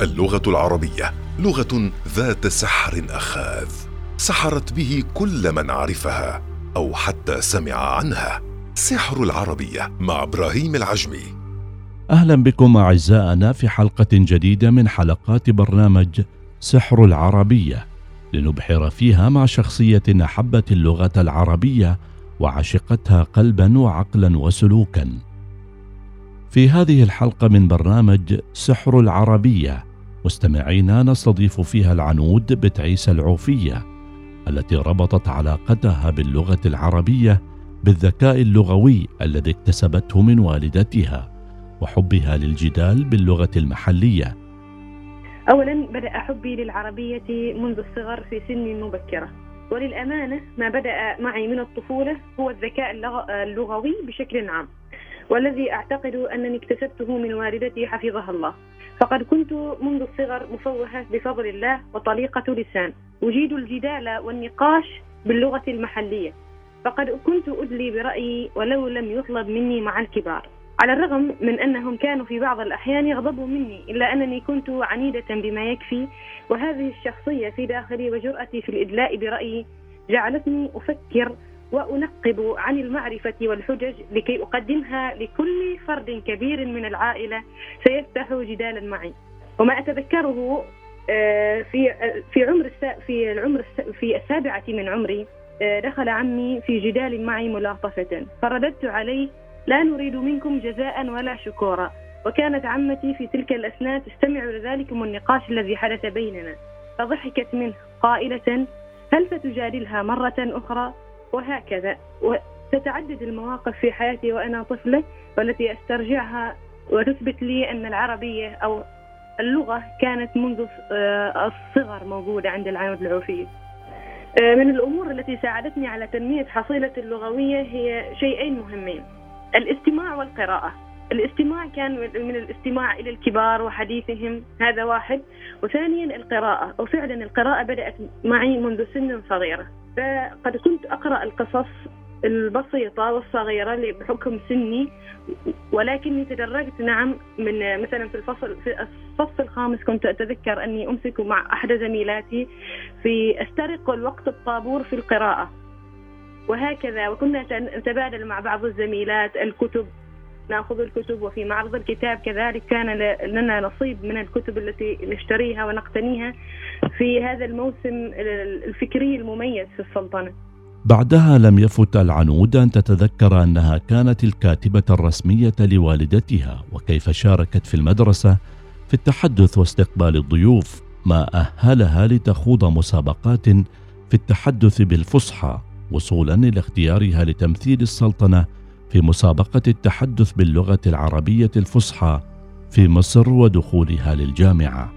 اللغة العربية لغة ذات سحر أخاذ سحرت به كل من عرفها أو حتى سمع عنها. سحر العربية مع إبراهيم العجمي. أهلا بكم أعزائنا في حلقة جديدة من حلقات برنامج سحر العربية. لنبحر فيها مع شخصية أحبت اللغة العربية وعشقتها قلبا وعقلا وسلوكا. في هذه الحلقة من برنامج سحر العربية مستمعينا نستضيف فيها العنود بتعيس العوفية التي ربطت علاقتها باللغة العربية بالذكاء اللغوي الذي اكتسبته من والدتها وحبها للجدال باللغة المحلية. أولا بدأ حبي للعربية منذ الصغر في سن مبكرة. وللأمانة ما بدأ معي من الطفولة هو الذكاء اللغوي بشكل عام. والذي أعتقد أنني اكتسبته من والدتي حفظها الله. فقد كنت منذ الصغر مفوهة بفضل الله وطليقة لسان. أجيد الجدال والنقاش باللغة المحلية. فقد كنت أدلي برأيي ولو لم يطلب مني مع الكبار. على الرغم من أنهم كانوا في بعض الأحيان يغضبوا مني إلا أنني كنت عنيدة بما يكفي. وهذه الشخصية في داخلي وجرأتي في الإدلاء برأيي جعلتني أفكر وأنقب عن المعرفة والحجج لكي أقدمها لكل فرد كبير من العائلة. سيفتح جدالا معي. وما أتذكره آه، في في عمر في العمر في السابعة من عمري آه، دخل عمي في جدال معي ملاطفة. فرددت عليه لا نريد منكم جزاء ولا شكورا. وكانت عمتي في تلك الأثناء تستمع لذلكم النقاش الذي حدث بيننا. فضحكت منه قائلة هل ستجادلها مرة أخرى؟ وهكذا. وتتعدد المواقف في حياتي وأنا طفلة والتي أسترجعها وتثبت لي أن العربية أو اللغة كانت منذ آه، الصغر موجودة عند العود العوفي آه، من الأمور التي ساعدتني على تنمية حصيلة اللغوية هي شيئين مهمين الاستماع والقراءة. الاستماع كان من الاستماع إلى الكبار وحديثهم. هذا واحد. وثانيا القراءة. وفعلا القراءة بدأت معي منذ سن صغيرة. فقد كنت أقرأ القصص البسيطة والصغيرة بحكم سني ولكني تدرجت نعم من مثلا في الفصل في الصف الخامس كنت أتذكر أني أمسك مع أحد زميلاتي في أسترق الوقت الطابور في القراءة. وهكذا. وكنا نتبادل مع بعض الزميلات الكتب ناخذ الكتب وفي معرض الكتاب كذلك كان لنا نصيب من الكتب التي نشتريها ونقتنيها في هذا الموسم الفكري المميز في السلطنة. بعدها لم يفت العنود أن تتذكر أنها كانت الكاتبة الرسمية لوالدتها وكيف شاركت في المدرسة في التحدث واستقبال الضيوف ما أهلها لتخوض مسابقات في التحدث بالفصحى وصولا إلى اختيارها لتمثيل السلطنة في مسابقة التحدث باللغة العربية الفصحى في مصر ودخولها للجامعة.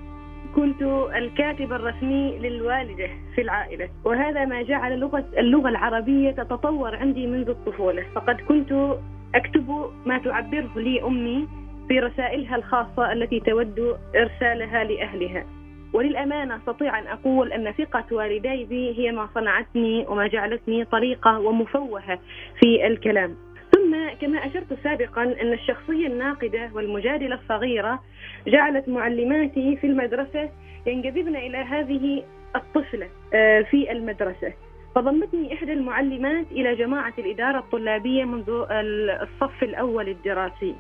كنت الكاتب الرسمي للوالدة في العائلة وهذا ما جعل لغه اللغة العربية تتطور عندي منذ الطفولة. فقد كنت أكتب ما تعبره لي أمي في رسائلها الخاصة التي تود إرسالها لأهلها. وللأمانة أستطيع أن أقول أن ثقة والدي بي هي ما صنعتني وما جعلتني طريقة ومفوهة في الكلام. ثم كما أشرت سابقا أن الشخصية الناقدة والمجادلة الصغيرة جعلت معلماتي في المدرسة ينجذبن إلى هذه الطفلة آه، في المدرسة. فضمتني إحدى المعلمات إلى جماعة الإدارة الطلابية منذ الصف الأول الدراسي.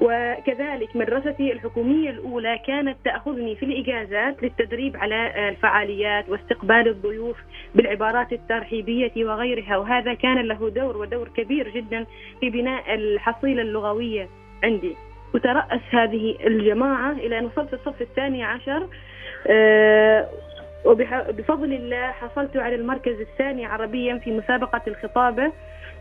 وكذلك مدرستي الحكومية الأولى كانت تأخذني في الإجازات للتدريب على الفعاليات واستقبال الضيوف بالعبارات الترحيبية وغيرها وهذا كان له دور ودور كبير جدا في بناء الحصيلة اللغوية عندي. وترأس هذه الجماعة إلى أن وصلت الصف الثاني عشر آه، وبفضل الله حصلت على المركز الثاني عربيا في مسابقة الخطابة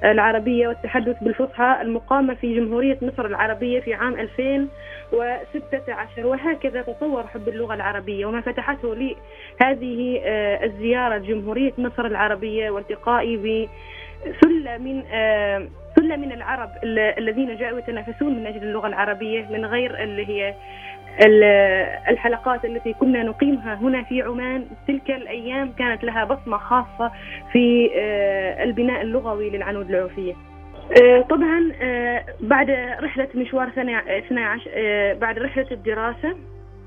العربية والتحدث بالفصحى المقامة في جمهورية مصر العربية في عام 2016 وهكذا تطور حب اللغة العربية وما فتحته لي هذه آه، الزيارة لجمهورية مصر العربية والتقائي بسلة من سلة من العرب الذين جاءوا يتنافسون من أجل اللغة العربية من غير اللي هي الحلقات التي كنا نقيمها هنا في عمان. تلك الأيام كانت لها بصمة خاصة في آه، البناء اللغوي للعنود العوفية آه، طبعا آه، بعد رحلة مشوار سنة 12 بعد رحلة الدراسة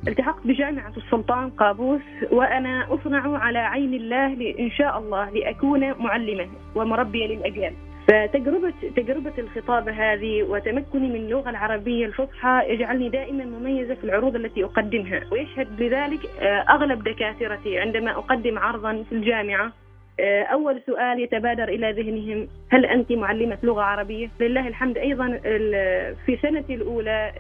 التحقت بجامعة السلطان قابوس وأنا أصنع على عين الله إن شاء الله لأكون معلمة ومربية للأجيال. فتجربة تجربة الخطابة هذه وتمكني من اللغة العربية الفصحى يجعلني دائما مميزة في العروض التي أقدمها ويشهد لذلك آه، أغلب دكاترتي عندما أقدم عرضا في الجامعة آه، أول سؤال يتبادر إلى ذهنهم هل أنت معلمة لغة عربية؟ لله الحمد أيضا في سنتي الأولى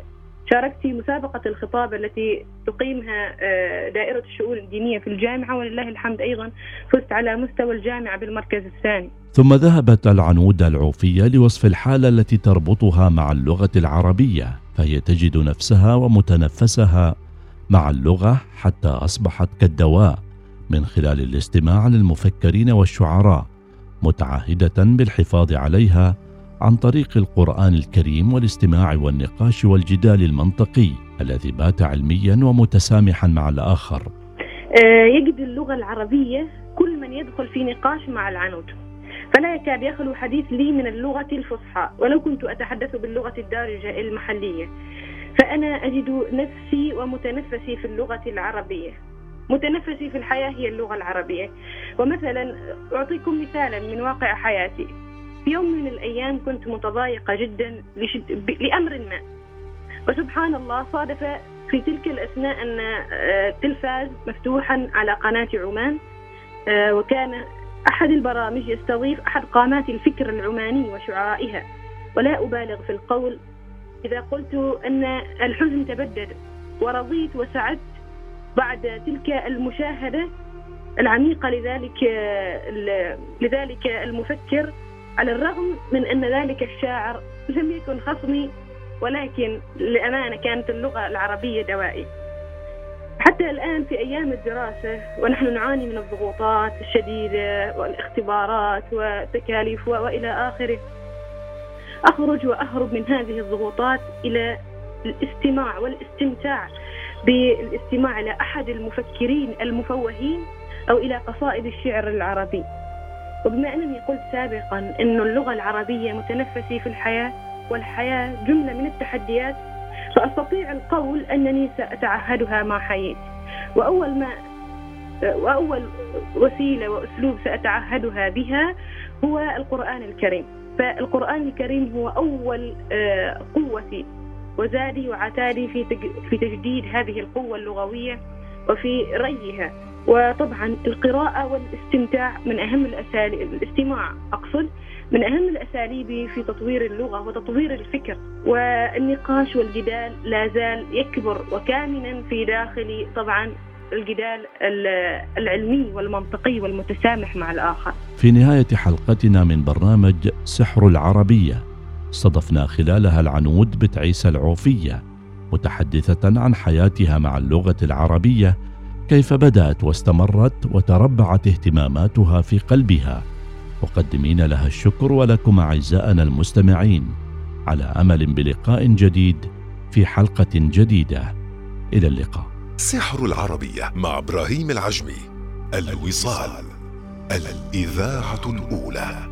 شاركت في مسابقة الخطاب التي تقيمها آه، دائرة الشؤون الدينية في الجامعة ولله الحمد أيضا فزت على مستوى الجامعة بالمركز الثاني. ثم ذهبت العنود العوفية لوصف الحالة التي تربطها مع اللغة العربية فهي تجد نفسها ومتنفسها مع اللغة حتى أصبحت كالدواء من خلال الاستماع للمفكرين والشعراء متعهدة بالحفاظ عليها عن طريق القرآن الكريم والاستماع والنقاش والجدال المنطقي الذي بات علميا ومتسامحا مع الآخر. آه، يجد اللغة العربية كل من يدخل في نقاش مع العنود. فلا يكاد يخلو حديث لي من اللغة الفصحى ولو كنت أتحدث باللغة الدارجة المحلية. فأنا أجد نفسي ومتنفسي في اللغة العربية. متنفسي في الحياة هي اللغة العربية. ومثلا أعطيكم مثالا من واقع حياتي. في يوم من الأيام كنت متضايقة جدا. لأمر ما وسبحان الله صادف في تلك الأثناء أن آه، تلفاز مفتوحا على قناة عمان آه، وكان أحد البرامج يستضيف أحد قامات الفكر العماني وشعرائها ولا أبالغ في القول إذا قلت أن الحزن تبدد ورضيت وسعدت بعد تلك المشاهدة العميقة لذلك لذلك المفكر على الرغم من أن ذلك الشاعر لم يكن خصمي ولكن لأمانة كانت اللغة العربية دوائي. حتى الآن في أيام الدراسة ونحن نعاني من الضغوطات الشديدة والاختبارات والتكاليف وإلى آخره. أخرج وأهرب من هذه الضغوطات إلى الاستماع والاستمتاع بالاستماع إلى أحد المفكرين المفوهين أو إلى قصائد الشعر العربي. وبما أنني قلت سابقا أن اللغة العربية متنفسي في الحياة والحياة جملة من التحديات فأستطيع القول أنني سأتعهدها ما حييت وأول ما وأول وسيلة وأسلوب سأتعهدها بها هو القرآن الكريم. فالقرآن الكريم هو أول آه، قوتي وزادي وعتادي في في تجديد هذه القوة اللغوية وفي ريها. وطبعا القراءة والاستمتاع من أهم الأساليب الاستماع أقصد من أهم الأساليب في تطوير اللغة وتطوير الفكر. والنقاش والجدال لا زال يكبر وكامنا في داخل طبعا الجدال العلمي والمنطقي والمتسامح مع الآخر. في نهاية حلقتنا من برنامج سحر العربية استضفنا خلالها العنود بتعيسى العوفية متحدثة عن حياتها مع اللغة العربية كيف بدأت واستمرت وتربعت اهتماماتها في قلبها. مقدمين لها الشكر ولكم أعزائنا المستمعين. على أمل بلقاء جديد في حلقة جديدة. إلى اللقاء. سحر العربيه مع إبراهيم العجمي. الوصال. الإذاعة الأولى.